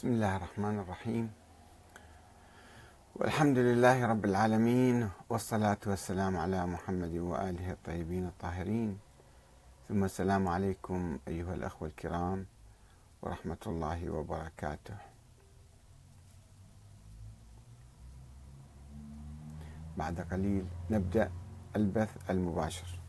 بسم الله الرحمن الرحيم. والحمد لله رب العالمين والصلاة والسلام على محمد وآله الطيبين الطاهرين. ثم السلام عليكم أيها الأخوة الكرام ورحمة الله وبركاته. بعد قليل نبدأ البث المباشر.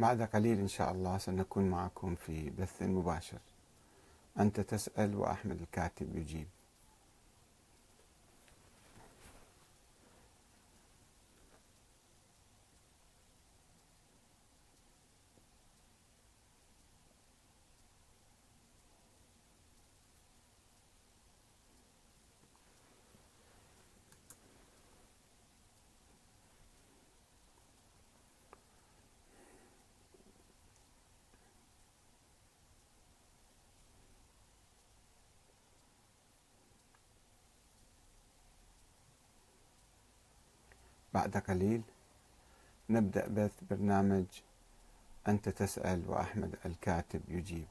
بعد قليل إن شاء الله سنكون معكم في بث مباشر. أنت تسأل وأحمد الكاتب يجيب. بعد قليل نبدأ بث برنامج أنت تسأل وأحمد الكاتب يجيب.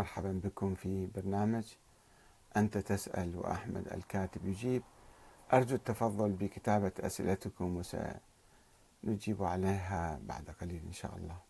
مرحبا بكم في برنامج أنت تسأل وأحمد الكاتب يجيب. أرجو التفضل بكتابة أسئلتكم وسنجيب عليها بعد قليل إن شاء الله.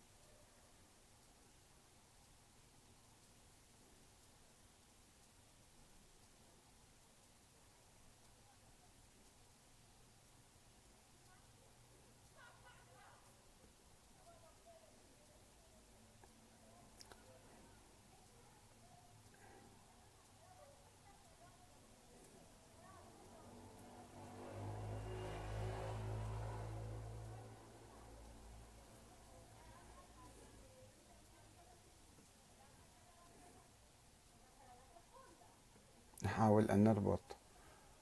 نحاول أن نربط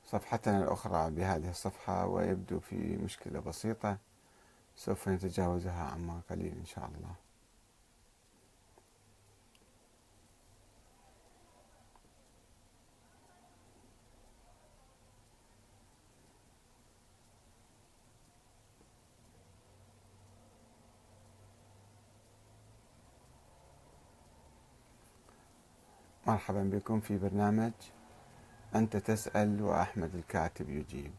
صفحتنا الأخرى بهذه الصفحة ويبدو في مشكلة بسيطة سوف نتجاوزها عما قليل إن شاء الله. مرحبا بكم في برنامج أنت تسأل وأحمد الكاتب يجيب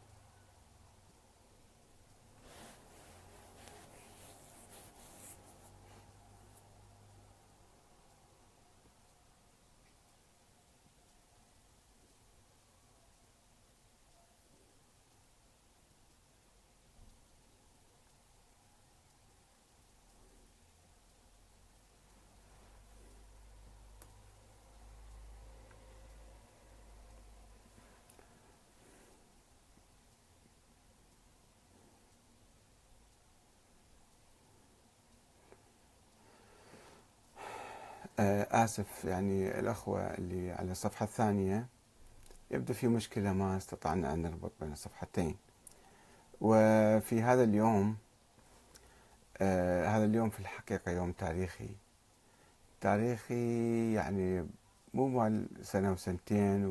آه، آسف يعني الأخوة اللي على الصفحة الثانية يبدو في مشكلة ما استطعنا أن نربط بين الصفحتين. وفي هذا اليوم آه هذا اليوم في الحقيقة يوم تاريخي. تاريخي يعني مو مال سنة وسنتين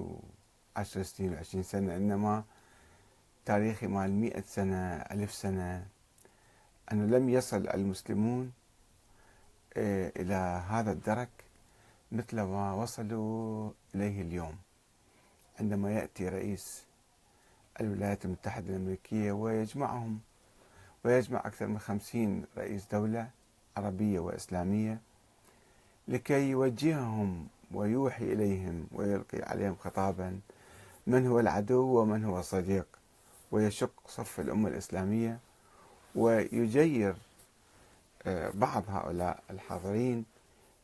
وعشر سنين وعشرين سنة إنما تاريخي مال مئة سنة ألف سنة. أنه لم يصل المسلمون آه، إلى هذا الدرك. مثل ما وصلوا إليه اليوم. عندما يأتي رئيس الولايات المتحدة الأمريكية ويجمعهم ويجمع أكثر من خمسين رئيس دولة عربية وإسلامية لكي يوجههم ويوحي إليهم ويلقي عليهم خطابا من هو العدو ومن هو الصديق. ويشق صف الأمة الإسلامية ويجير آه، بعض هؤلاء الحاضرين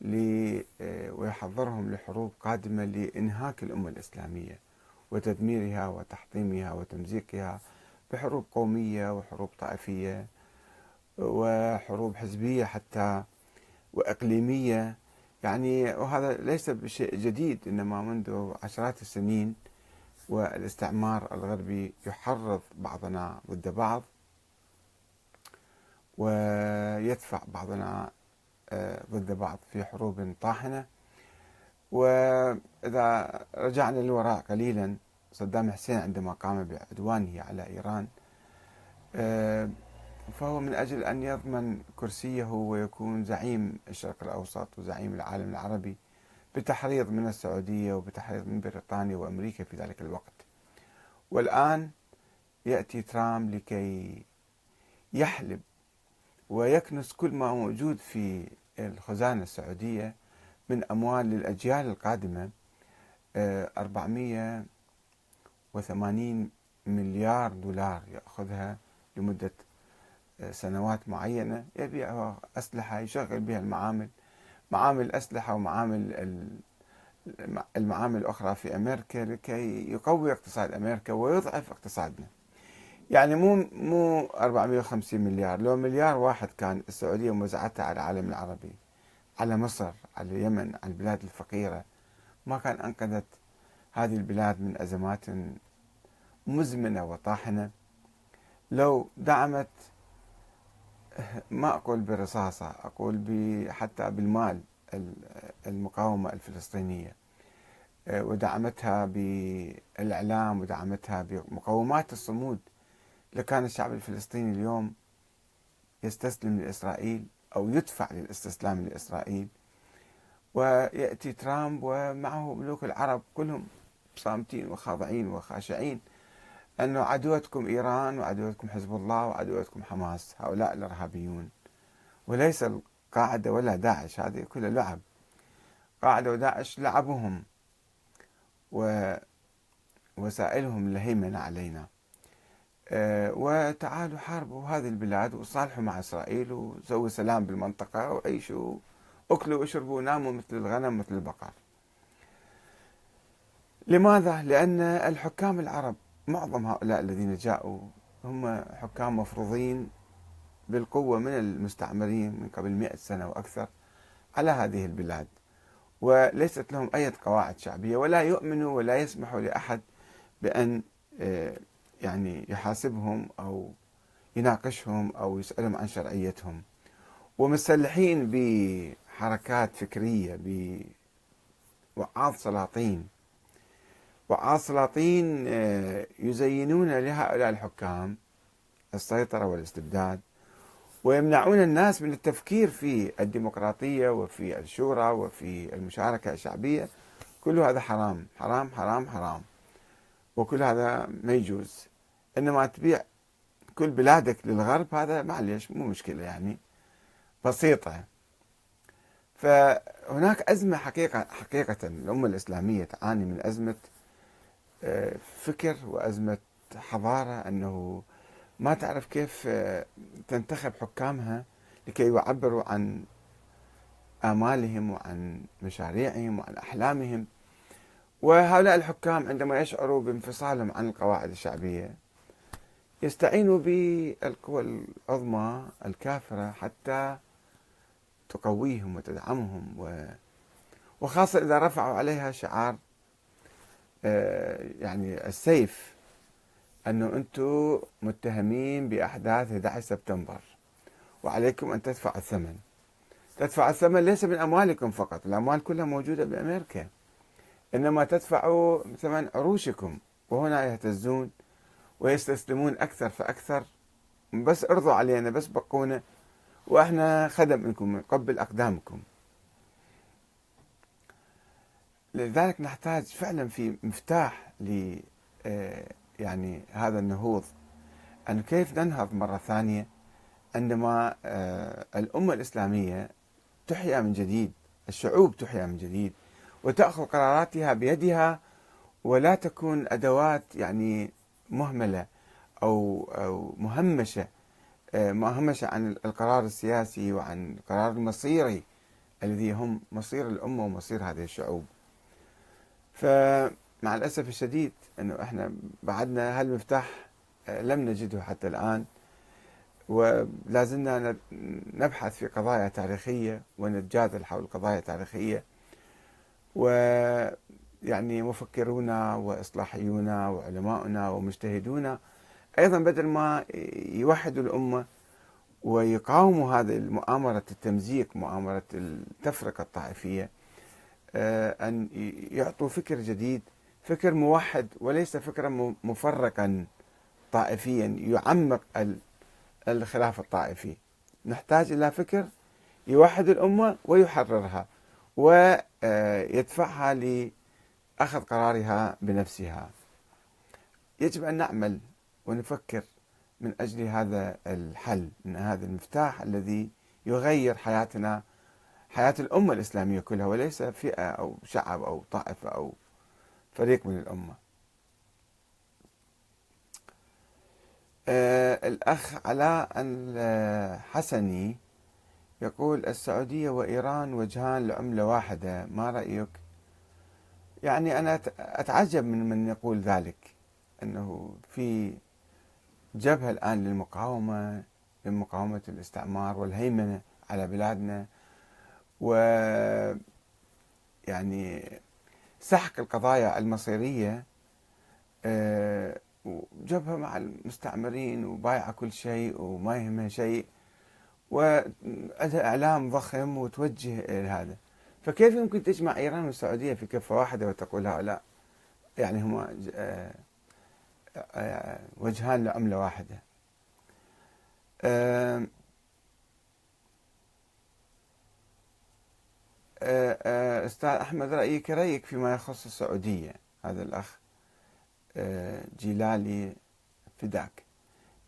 ويحضرهم لحروب قادمة لإنهاك الأمة الإسلامية وتدميرها وتحطيمها وتمزيقها بحروب قومية وحروب طائفية وحروب حزبية حتى وإقليمية. يعني وهذا ليس بشيء جديد إنما منذ عشرات السنين والاستعمار الغربي يحرض بعضنا ضد بعض ويدفع بعضنا آه، ضد بعض في حروب طاحنة. وإذا رجعنا للوراء قليلا صدام حسين عندما قام بعدوانه على إيران آه، فهو من أجل أن يضمن كرسيه ويكون زعيم الشرق الأوسط وزعيم العالم العربي بتحريض من السعودية وبتحريض من بريطانيا وأمريكا في ذلك الوقت. والآن يأتي ترامب لكي يحلب ويكنس كل ما موجود في الخزانة السعودية من أموال للأجيال القادمة 480 آه، مليار دولار يأخذها لمدة آه، سنوات معينة يبيع أسلحة يشغل بها المعامل معامل أسلحة ومعامل المعامل الأخرى في أمريكا لكي يقوي اقتصاد أمريكا ويضعف اقتصادنا. يعني مو مو 450 مليار لو مليار واحد كان السعودية موزعتها على العالم العربي على مصر على اليمن على البلاد الفقيرة ما كان أنقذت هذه البلاد من أزمات مزمنة وطاحنة. لو دعمت ما أقول بالرصاصة أقول حتى بالمال المقاومة الفلسطينية. ودعمتها بالإعلام ودعمتها بمقومات الصمود. لكان الشعب الفلسطيني اليوم يستسلم لإسرائيل أو يدفع للاستسلام لإسرائيل ويأتي ترامب ومعه ملوك العرب كلهم صامتين وخاضعين وخاشعين أنه عدوتكم إيران وعدوتكم حزب الله وعدوتكم حماس هؤلاء الإرهابيون. وليس القاعدة ولا داعش هذه كلها لعب. قاعدة وداعش لعبهم ووسائلهم الهيمنة علينا. وتعالوا حاربوا هذه البلاد وصالحوا مع إسرائيل وسووا سلام بالمنطقة وعيشوا أكلوا واشربوا وناموا مثل الغنم مثل البقر لماذا؟ لأن الحكام العرب معظم هؤلاء الذين جاءوا هم حكام مفروضين بالقوة من المستعمرين من قبل مئة سنة وأكثر على هذه البلاد وليست لهم أي قواعد شعبية ولا يؤمنوا ولا يسمحوا لأحد بأن آه، يعني يحاسبهم أو يناقشهم أو يسألهم عن شرعيتهم. ومسلحين بحركات فكرية بوعاظ سلاطين. وعاظ سلاطين آه، يزينون لهؤلاء الحكام السيطرة والاستبداد ويمنعون الناس من التفكير في الديمقراطية وفي الشورى وفي المشاركة الشعبية. كل هذا حرام حرام حرام حرام. وكل هذا ما يجوز. إنما تبيع كل بلادك للغرب هذا معليش مو مشكلة يعني. بسيطة. فهناك أزمة حقيقة حقيقة الأمة الإسلامية تعاني من أزمة آه، فكر وأزمة حضارة أنه ما تعرف كيف آه، تنتخب حكامها لكي يعبروا عن آمالهم وعن مشاريعهم وعن أحلامهم. وهؤلاء الحكام عندما يشعروا بانفصالهم عن القواعد الشعبية يستعينوا بالقوى العظمى الكافرة حتى تقويهم وتدعمهم و وخاصة إذا رفعوا عليها شعار آه، يعني السيف أنه أنتم متهمين بأحداث 11 سبتمبر وعليكم أن تدفعوا الثمن. تدفع الثمن ليس من أموالكم فقط الأموال كلها موجودة بأمريكا. إنما تدفعوا ثمن عروشكم وهنا يهتزون ويستسلمون أكثر فأكثر. بس ارضوا علينا بس بقونا. وإحنا خدم منكم نقبل أقدامكم. لذلك نحتاج فعلا في مفتاح ل آه، يعني هذا النهوض. أن كيف ننهض مرة ثانية عندما آه، الأمة الإسلامية تحيا من جديد الشعوب تحيا من جديد وتأخذ قراراتها بيدها ولا تكون أدوات يعني مهملة أو أو مهمشة آه، مهمشة عن القرار السياسي وعن القرار المصيري الذي هم مصير الأمة ومصير هذه الشعوب. فمع الأسف الشديد أنه إحنا بعدنا هالمفتاح آه، لم نجده حتى الآن ولازلنا نبحث في قضايا تاريخية ونتجادل حول قضايا تاريخية. ويعني مفكرونا وإصلاحيونا وعلماؤنا ومجتهدونا أيضا بدل ما يوحدوا الأمة ويقاوموا هذه المؤامرة التمزيق مؤامرة التفرقة الطائفية آه، أن يعطوا فكر جديد فكر موحد وليس فكرا مفرقا طائفيا يعمق الخلاف الطائفي. نحتاج إلى فكر يوحد الأمة ويحررها ويدفعها لأخذ قرارها بنفسها. يجب أن نعمل ونفكر من أجل هذا الحل من هذا المفتاح الذي يغير حياتنا حياة الأمة الإسلامية كلها وليس فئة أو شعب أو طائفة أو فريق من الأمة. آه الأخ علاء الحسني يقول السعودية وإيران وجهان لعملة واحدة ما رأيك؟ يعني أنا أتعجب من من يقول ذلك أنه في جبهة الآن للمقاومة لمقاومة الاستعمار والهيمنة على بلادنا و يعني سحق القضايا المصيرية آه، وجبهة مع المستعمرين وبايعة كل شيء وما يهمها شيء وعندها إعلام ضخم وتوجه إلى هذا. فكيف يمكن تجمع إيران والسعودية في كفة واحدة وتقول هؤلاء يعني هما آه، آه، وجهان لعملة واحدة؟ آه، أستاذ أحمد رأيك رأيك فيما يخص السعودية؟ هذا الأخ جيلالي فداك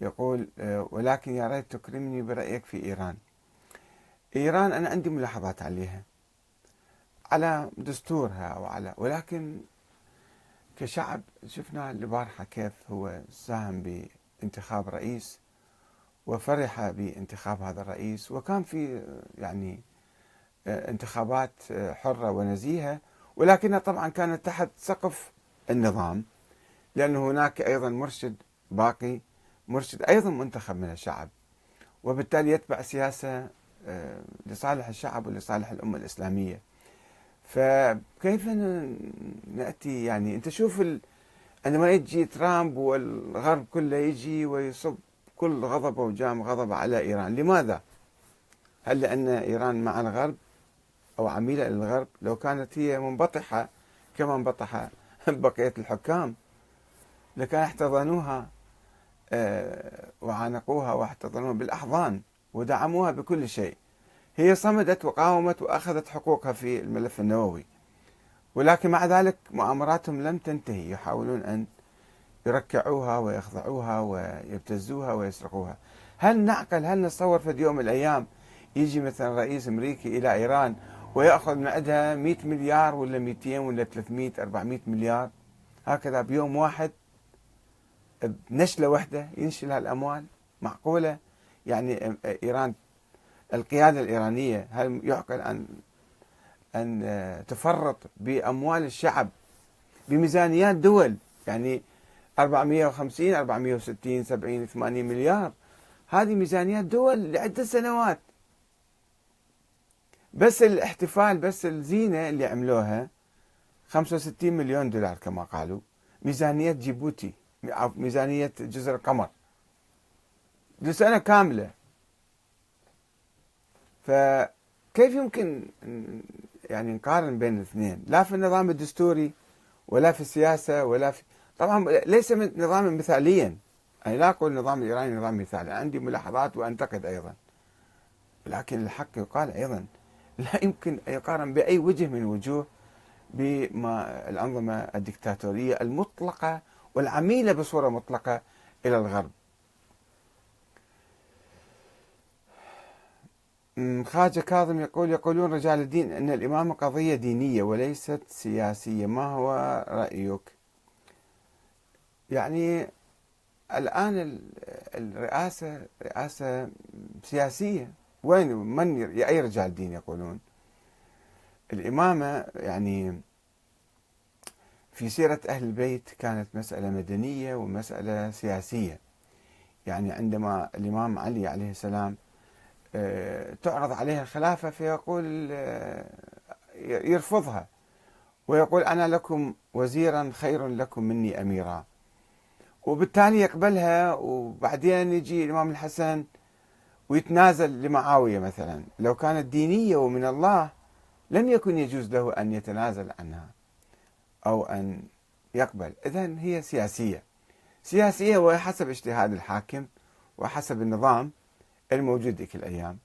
يقول ولكن يا ريت تكرمني برأيك في إيران. إيران أنا عندي ملاحظات عليها. على دستورها وعلى ولكن كشعب شفنا البارحة كيف هو ساهم بانتخاب رئيس وفرح بانتخاب هذا الرئيس. وكان في يعني انتخابات حرة ونزيهة ولكنها طبعا كانت تحت سقف النظام لأن هناك أيضا مرشد باقي مرشد أيضا منتخب من الشعب وبالتالي يتبع سياسة آه، لصالح الشعب ولصالح الأمة الإسلامية. فكيف نأتي؟ يعني أنت شوف ال... عندما يجي ترامب والغرب كله يجي ويصب كل غضبة وجام غضبه على إيران. لماذا؟ هل لأن إيران مع الغرب أو عميلة للغرب؟ لو كانت هي منبطحة كما انبطح بقية الحكام. لكان احتضنوها آه، وعانقوها واحتضنوها بالأحضان ودعموها بكل شيء. هي صمدت وقاومت وأخذت حقوقها في الملف النووي. ولكن مع ذلك مؤامراتهم لم تنتهي يحاولون أن يركعوها ويخضعوها ويبتزوها ويسرقوها. هل نعقل؟ هل نتصور في يوم من الأيام يجي مثلا رئيس أمريكي إلى إيران ويأخذ من عندها 100 مليار ولا 200 ولا 300 400 مليار؟ هكذا بيوم واحد بنشلة واحدة ينشل هالأموال معقولة؟ يعني إيران القيادة الإيرانية هل يعقل أن أن تفرط بأموال الشعب بميزانيات دول؟ يعني 450 460 70 80 مليار. هذه ميزانيات دول لعدة سنوات. بس الاحتفال بس الزينة اللي عملوها 65 مليون دولار كما قالوا. ميزانية جيبوتي ميزانية جزر القمر. لسنة كاملة. فكيف يمكن يعني نقارن بين الاثنين؟ لا في النظام الدستوري ولا في السياسة ولا في طبعا ليس نظاما مثاليا. أنا لا أقول النظام الإيراني نظام مثالي. عندي ملاحظات وأنتقد أيضا. لكن الحق يقال أيضا. لا يمكن أن يقارن بأي وجه من وجوه بما الأنظمة الدكتاتورية المطلقة والعميلة بصورة مطلقة إلى الغرب. خواجة كاظم يقول يقولون رجال الدين أن الإمامة قضية دينية وليست سياسية. ما هو رأيك؟ يعني الآن الرئاسة رئاسة سياسية. وين من أي رجال دين يقولون؟ الإمامة يعني في سيرة أهل البيت كانت مسألة مدنية ومسألة سياسية. يعني عندما الإمام علي عليه السلام تعرض عليه الخلافة فيقول آه، يرفضها. ويقول أنا لكم وزيرا خير لكم مني أميرا. وبالتالي يقبلها وبعدين يجي الإمام الحسن ويتنازل لمعاوية مثلا. لو كانت دينية ومن الله لم يكن يجوز له أن يتنازل عنها أو أن يقبل. إذا هي سياسية. سياسية وحسب اجتهاد الحاكم وحسب النظام. الموجود ذيك الأيام.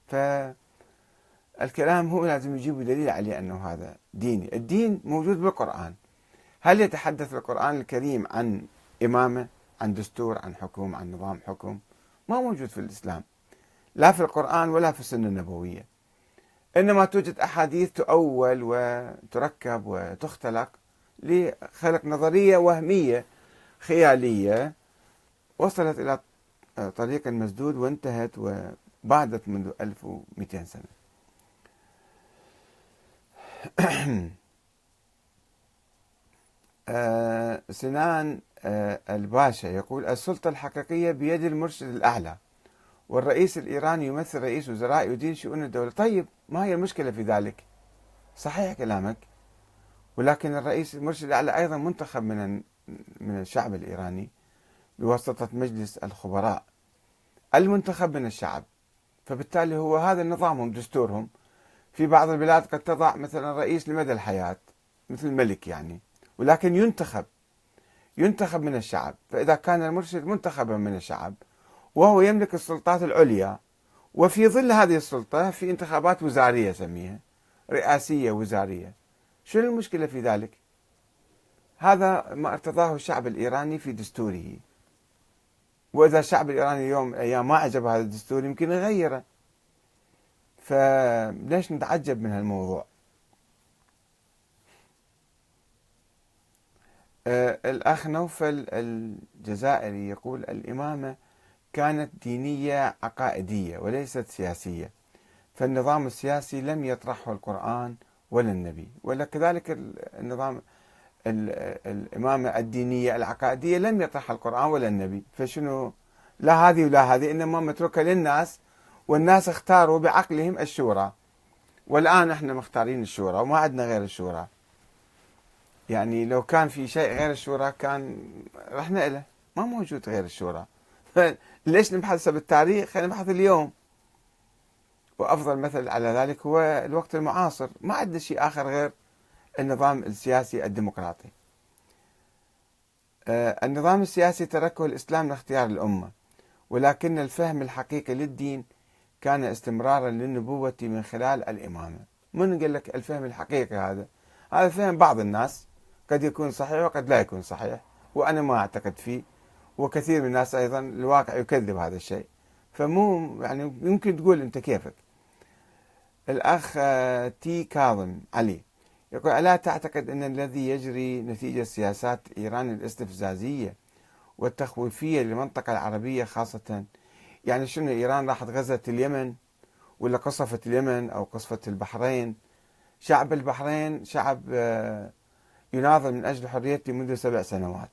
فالكلام هو لازم يجيب دليل عليه أنه هذا ديني. الدين موجود بالقرآن. هل يتحدث القرآن الكريم عن إمامة عن دستور عن حكم عن نظام حكم؟ ما موجود في الإسلام. لا في القرآن ولا في السنة النبوية. إنما توجد أحاديث تؤول وتركب وتختلق لخلق نظرية وهمية خيالية وصلت إلى طريق مسدود وانتهت وبعدت منذ 1200 سنة. آه، سنان آه، الباشا يقول السلطة الحقيقية بيد المرشد الأعلى والرئيس الإيراني يمثل رئيس وزراء يدير شؤون الدولة. طيب ما هي المشكلة في ذلك؟ صحيح كلامك ولكن الرئيس المرشد الأعلى أيضا منتخب من من الشعب الإيراني. بواسطة مجلس الخبراء المنتخب من الشعب. فبالتالي هو هذا نظامهم دستورهم. في بعض البلاد قد تضع مثلا رئيس لمدى الحياة مثل الملك يعني ولكن ينتخب ينتخب من الشعب. فإذا كان المرشد منتخبا من الشعب وهو يملك السلطات العليا وفي ظل هذه السلطة في انتخابات وزارية سميها رئاسية وزارية شو المشكلة في ذلك؟ هذا ما ارتضاه الشعب الإيراني في دستوره. وإذا الشعب الإيراني اليوم أيام ما عجب هذا الدستور يمكن يغيره. فليش نتعجب من هالموضوع؟ آه الأخ نوفل الجزائري يقول الإمامة كانت دينية عقائدية وليست سياسية فالنظام السياسي لم يطرحه القرآن ولا النبي ولا كذلك النظام الإمامة الدينية العقائدية لم يطرحها القرآن ولا النبي. فشنو؟ لا هذه ولا هذه إنما متروكة للناس والناس اختاروا بعقلهم الشورى. والآن إحنا مختارين الشورى وما عندنا غير الشورى. يعني لو كان في شيء غير الشورى كان رحنا له ما موجود غير الشورى. ليش نبحث بالتاريخ خلينا نبحث اليوم. وأفضل مثل على ذلك هو الوقت المعاصر. ما عندنا شيء آخر غير النظام السياسي الديمقراطي. آه، النظام السياسي تركه الإسلام لاختيار الأمة ولكن الفهم الحقيقي للدين كان استمرارا للنبوة من خلال الإمامة. من قال لك الفهم الحقيقي هذا؟ هذا فهم بعض الناس قد يكون صحيح وقد لا يكون صحيح وأنا ما أعتقد فيه وكثير من الناس أيضا الواقع يكذب هذا الشيء. فمو يعني يمكن تقول أنت كيفك. الأخ آه، تي كاظم علي. يقول ألا تعتقد أن الذي يجري نتيجة سياسات إيران الاستفزازية والتخويفية للمنطقة العربية خاصة؟ يعني شنو إيران راحت غزت اليمن ولا قصفت اليمن أو قصفت البحرين؟ شعب البحرين شعب آه، يناضل من أجل حريته منذ سبع سنوات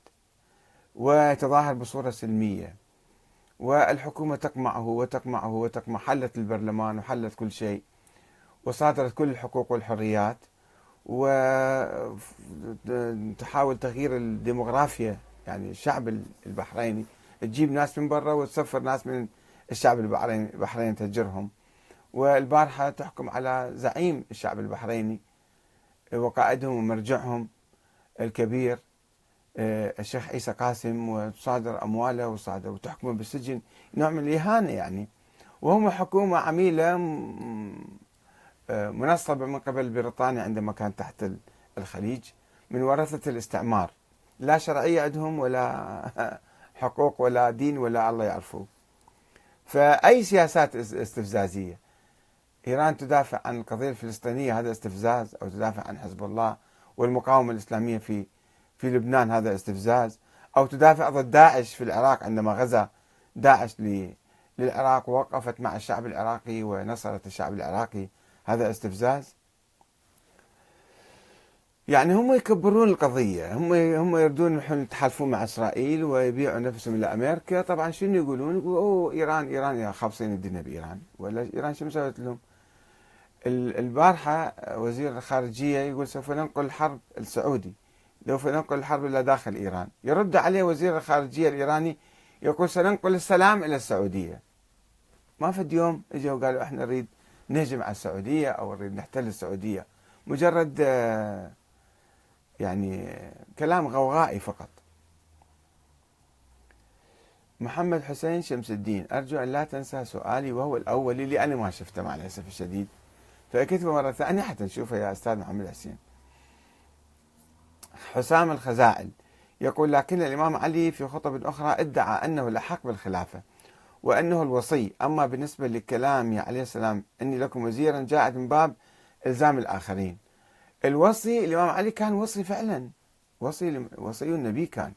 ويتظاهر بصورة سلمية. والحكومة تقمعه وتقمعه وتقمع حلت البرلمان وحلت كل شيء وصادرت كل الحقوق والحريات وتحاول تغيير الديموغرافيا يعني الشعب البحريني. تجيب ناس من برا وتسفر ناس من الشعب البحريني البحرين تهجرهم. والبارحة تحكم على زعيم الشعب البحريني. وقائدهم ومرجعهم الكبير آه، الشيخ عيسى قاسم وتصادر أمواله وصادر وتحكمه بالسجن. نوع من الإهانة يعني. وهم حكومة عميلة منصبة من قبل بريطانيا عندما كان تحت الخليج من ورثة الاستعمار. لا شرعية عندهم ولا حقوق ولا دين ولا الله يعرفوه فأي سياسات استفزازية. إيران تدافع عن القضية الفلسطينية هذا استفزاز أو تدافع عن حزب الله والمقاومة الإسلامية في في لبنان هذا استفزاز. أو تدافع ضد داعش في العراق عندما غزا داعش للعراق ووقفت مع الشعب العراقي ونصرت الشعب العراقي. هذا استفزاز؟ يعني هم يكبرون القضية هم هم يردون يتحالفون مع إسرائيل ويبيعوا نفسهم لأمريكا. طبعا شنو يقولون؟ يقولوا أوه إيران إيران يا خابصين الدنيا بإيران. ولا إيران شو مسويت لهم؟ البارحة وزير الخارجية يقول سوف ننقل الحرب السعودي سوف ننقل الحرب إلى داخل إيران. يرد عليه وزير الخارجية الإيراني يقول سننقل السلام إلى السعودية. ما فد يوم اجوا وقالوا إحنا نريد نهجم على السعودية أو نريد نحتل السعودية. مجرد آه يعني كلام غوغائي فقط. محمد حسين شمس الدين أرجو أن لا تنسى سؤالي وهو الأول اللي أنا ما شفته مع الأسف الشديد. فأكتبه مرة ثانية حتى نشوفه يا أستاذ محمد حسين. حسام الخزائل يقول لكن الإمام علي في خطب أخرى ادعى أنه الأحق بالخلافة. وأنه الوصي. أما بالنسبة لكلام عليه السلام إني لكم وزيرا جاءت من باب إلزام الآخرين. الوصي الإمام علي كان وصي فعلا. وصي وصي النبي كان.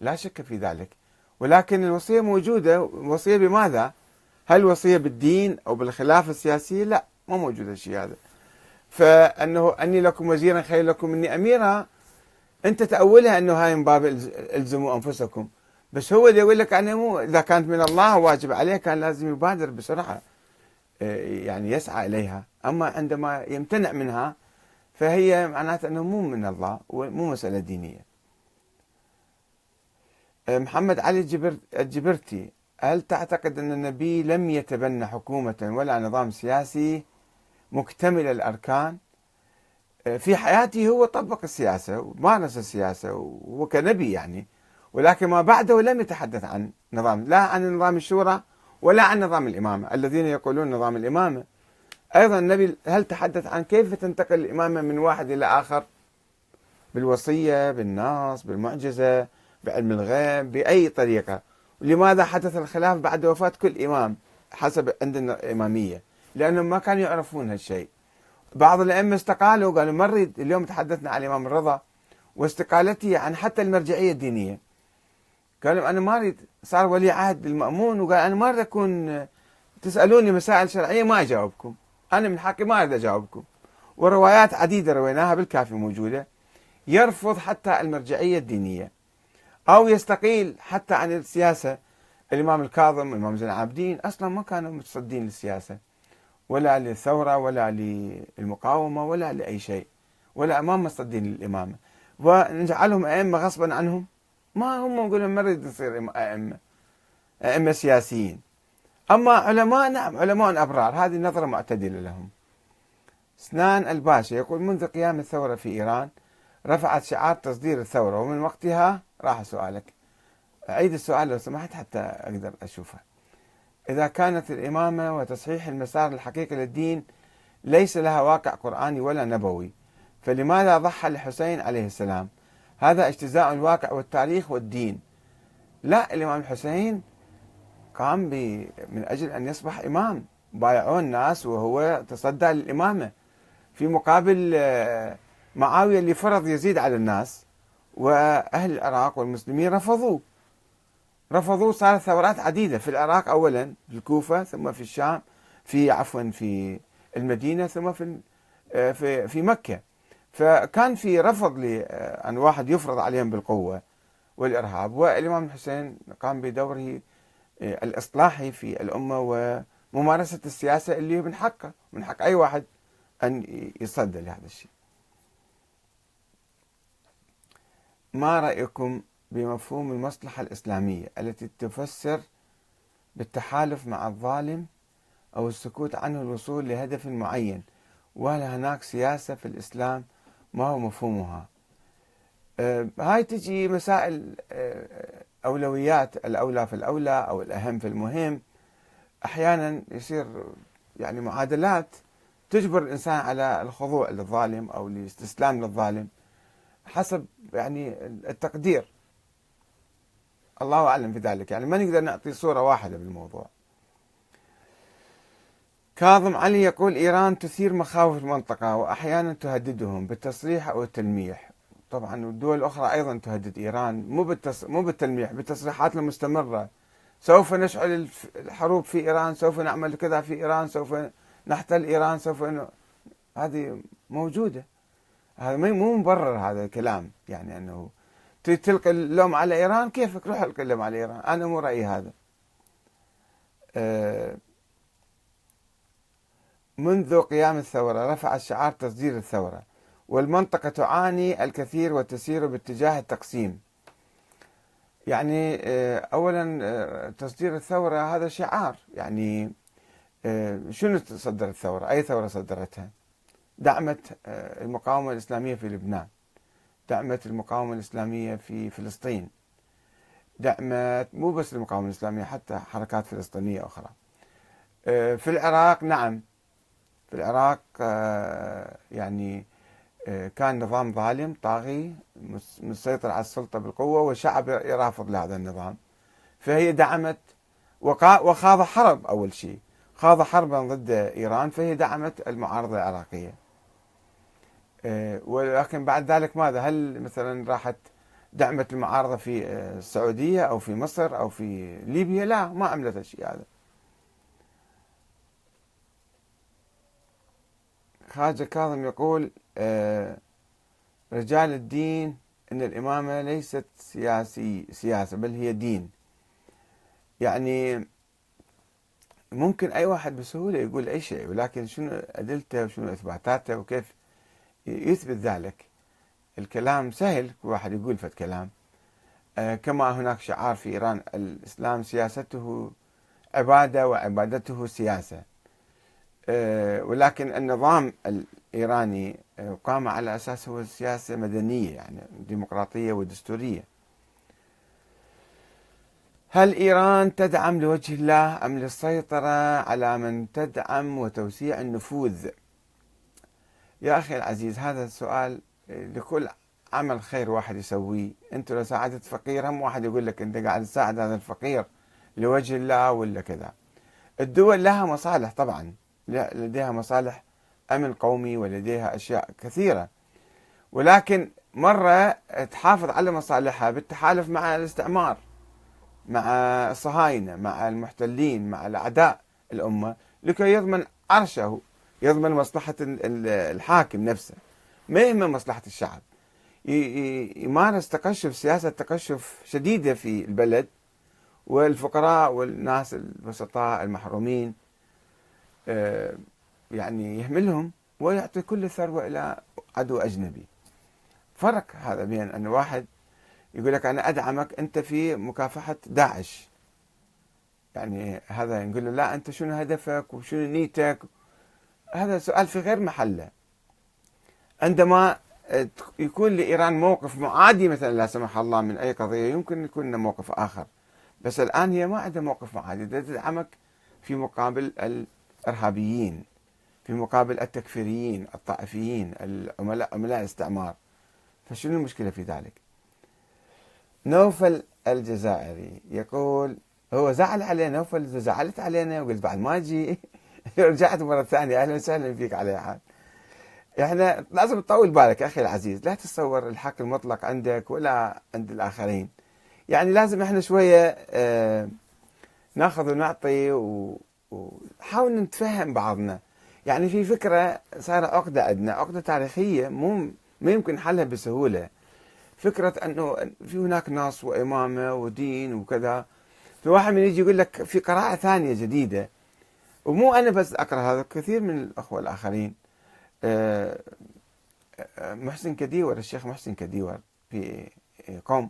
لا شك في ذلك. ولكن الوصية موجودة. وصية بماذا؟ هل وصية بالدين أو بالخلافة السياسية؟ لا ما موجود الشيء هذا. فأنه أني لكم وزيرا خير لكم مني أميرا. أنت تأولها أنه هاي من باب إلزموا أنفسكم. بس هو اللي يقول لك أنا مو إذا كانت من الله واجب عليه كان لازم يبادر بسرعة آه، يعني يسعى إليها. أما عندما يمتنع منها فهي معناته أنه مو من الله ومو مسألة دينية. أه، محمد علي الجبرتي هل تعتقد أن النبي لم يتبنى حكومة ولا نظام سياسي مكتمل الأركان؟ أه، في حياته هو طبق السياسة ومارس السياسة وكنبي يعني. ولكن ما بعده لم يتحدث عن نظام لا عن نظام الشورى ولا عن نظام الإمامة. الذين يقولون نظام الإمامة. أيضا النبي هل تحدث عن كيف تنتقل الإمامة من واحد إلى آخر؟ بالوصية بالنص بالمعجزة بعلم الغيب بأي طريقة؟ لماذا حدث الخلاف بعد وفاة كل إمام حسب عندنا الإمامية لأنهم ما كانوا يعرفون هالشيء. بعض الأئمة استقالوا قالوا ما نريد اليوم تحدثنا عن الإمام الرضا واستقالته عن حتى المرجعية الدينية. قالوا أنا ما أريد صار ولي عهد المأمون وقال أنا ما أريد أكون تسألوني مسائل شرعية ما أجاوبكم. أنا من حقي ما أريد أجاوبكم. وروايات عديدة رويناها بالكافي موجودة. يرفض حتى المرجعية الدينية. أو يستقيل حتى عن السياسة. الإمام الكاظم والإمام زين العابدين أصلا ما كانوا متصدين للسياسة. ولا للثورة ولا للمقاومة ولا لأي شيء. ولا ما مصدين للإمامة. ونجعلهم أئمة غصبا عنهم. ما هم يقولون ما نريد نصير أئمة أئمة سياسيين. أما علماء نعم علماء أبرار هذه نظرة معتدلة لهم. سنان الباشا يقول منذ قيام الثورة في إيران رفعت شعار تصدير الثورة ومن وقتها راح سؤالك. أعيد السؤال لو سمحت حتى أقدر أشوفه. إذا كانت الإمامة وتصحيح المسار الحقيقي للدين ليس لها واقع قرآني ولا نبوي فلماذا ضحى الحسين عليه السلام؟ هذا اجتزاء الواقع والتاريخ والدين. لا الإمام الحسين قام من أجل أن يصبح إمام. بايعون الناس وهو تصدى للإمامة. في مقابل آه، معاوية اللي فرض يزيد على الناس وأهل العراق والمسلمين رفضوه. رفضوه صارت ثورات عديدة في العراق أولا في الكوفة ثم في الشام في عفوا في المدينة ثم في آه، في في مكة. فكان في رفض لأن واحد يفرض عليهم بالقوة والإرهاب. والإمام الحسين قام بدوره آه، الإصلاحي في الأمة وممارسة السياسة اللي من حقه من حق أي واحد أن يصدى لهذا الشيء. ما رأيكم بمفهوم المصلحة الإسلامية التي تفسر بالتحالف مع الظالم أو السكوت عنه الوصول لهدف معين؟ وهل هناك سياسة في الإسلام ما هو مفهومها. هاي تجي مسائل آه، أولويات الأولى في الأولى أو الأهم في المهم. أحيانا يصير يعني معادلات تجبر الإنسان على الخضوع للظالم أو الاستسلام للظالم حسب يعني التقدير. الله أعلم في ذلك يعني ما نقدر نعطي صورة واحدة بالموضوع. كاظم علي يقول إيران تثير مخاوف المنطقة وأحيانا تهددهم بالتصريح أو التلميح. طبعا والدول الأخرى أيضا تهدد إيران مو بالتص... مو بالتلميح بالتصريحات المستمرة. سوف نشعل الحروب في إيران سوف نعمل كذا في إيران سوف نحتل إيران سوف ن... هذه موجودة. هذا مو مبرر هذا الكلام. يعني أنه تلقي اللوم على إيران كيفك؟ روح القي اللوم على إيران. أنا مو رأيي هذا. أه منذ قيام الثورة رفع شعار تصدير الثورة والمنطقة تعاني الكثير وتسير باتجاه التقسيم. يعني آه، أولا آه، تصدير الثورة هذا شعار. يعني آه، شنو صدر الثورة؟ أي ثورة صدرتها؟ دعمت المقاومة الإسلامية في لبنان. دعمت المقاومة الإسلامية في فلسطين. دعمت مو بس المقاومة الإسلامية حتى حركات فلسطينية أخرى. في العراق نعم. في العراق يعني كان نظام ظالم طاغي مسيطر على السلطة بالقوة والشعب يرافض لهذا النظام. فهي دعمت وخاض حرب أول شيء. خاض حربا ضد إيران فهي دعمت المعارضة العراقية. آه، ولكن بعد ذلك ماذا؟ هل مثلا راحت دعمت المعارضة في آه، السعودية أو في مصر أو في ليبيا؟ لا ما عملت الشيء هذا. خواجة كاظم يقول آه، رجال الدين أن الإمامة ليست سياسي سياسة بل هي دين. يعني ممكن أي واحد بسهولة يقول أي شيء ولكن شنو أدلته وشنو إثباتاته وكيف يثبت ذلك؟ الكلام سهل واحد يقول فد كلام. آه، كما هناك شعار في إيران الإسلام سياسته عبادة وعبادته سياسة. ولكن النظام الإيراني آه، قام على أساس هو سياسة مدنية يعني ديمقراطية ودستورية. هل إيران تدعم لوجه الله أم للسيطرة على من تدعم وتوسيع النفوذ؟ يا أخي العزيز هذا السؤال لكل عمل خير واحد يسويه. أنت لو ساعدت فقير هم واحد يقول لك أنت قاعد تساعد هذا الفقير لوجه الله ولا كذا. الدول لها مصالح طبعا. لديها مصالح أمن قومي ولديها أشياء كثيرة. ولكن مرة تحافظ على مصالحها بالتحالف مع الاستعمار مع الصهاينة مع المحتلين مع الأعداء الأمة لكي يضمن عرشه يضمن مصلحة الحاكم نفسه ما يهمه مصلحة الشعب. يمارس تقشف سياسة تقشف شديدة في البلد والفقراء والناس البسطاء المحرومين. يعني يهملهم ويعطي كل الثروة إلى عدو أجنبي. فرق هذا بين أن واحد يقول لك أنا أدعمك أنت في مكافحة داعش. يعني هذا نقول له لا أنت شنو هدفك وشنو نيتك؟ هذا سؤال في غير محله. عندما يكون لإيران موقف معادي مثلا لا سمح الله من أي قضية يمكن يكون موقف آخر. بس الآن هي ما عندها موقف معادي تدعمك في مقابل الإرهابيين في مقابل التكفيريين الطائفيين العملاء عملاء الاستعمار. فشنو المشكلة في ذلك؟ نوفل الجزائري يقول هو زعل علينا نوفل زعلت علينا وقلت بعد ما أجي رجعت مرة ثانية أهلا وسهلا فيك على حال. إحنا لازم تطول بالك أخي العزيز لا تتصور الحق المطلق عندك ولا عند الآخرين. يعني لازم إحنا شوية آه ناخذ ونعطي ونحاول نتفهم بعضنا. يعني في فكرة صار عقدة عندنا عقدة تاريخية مو ما يمكن حلها بسهولة. فكرة أنه في هناك نص وإمامة ودين وكذا. في واحد من يجي يقول لك في قراءة ثانية جديدة. ومو أنا بس أقرأ هذا كثير من الأخوة الآخرين. آه، آه، محسن كديور الشيخ محسن كديور في قوم.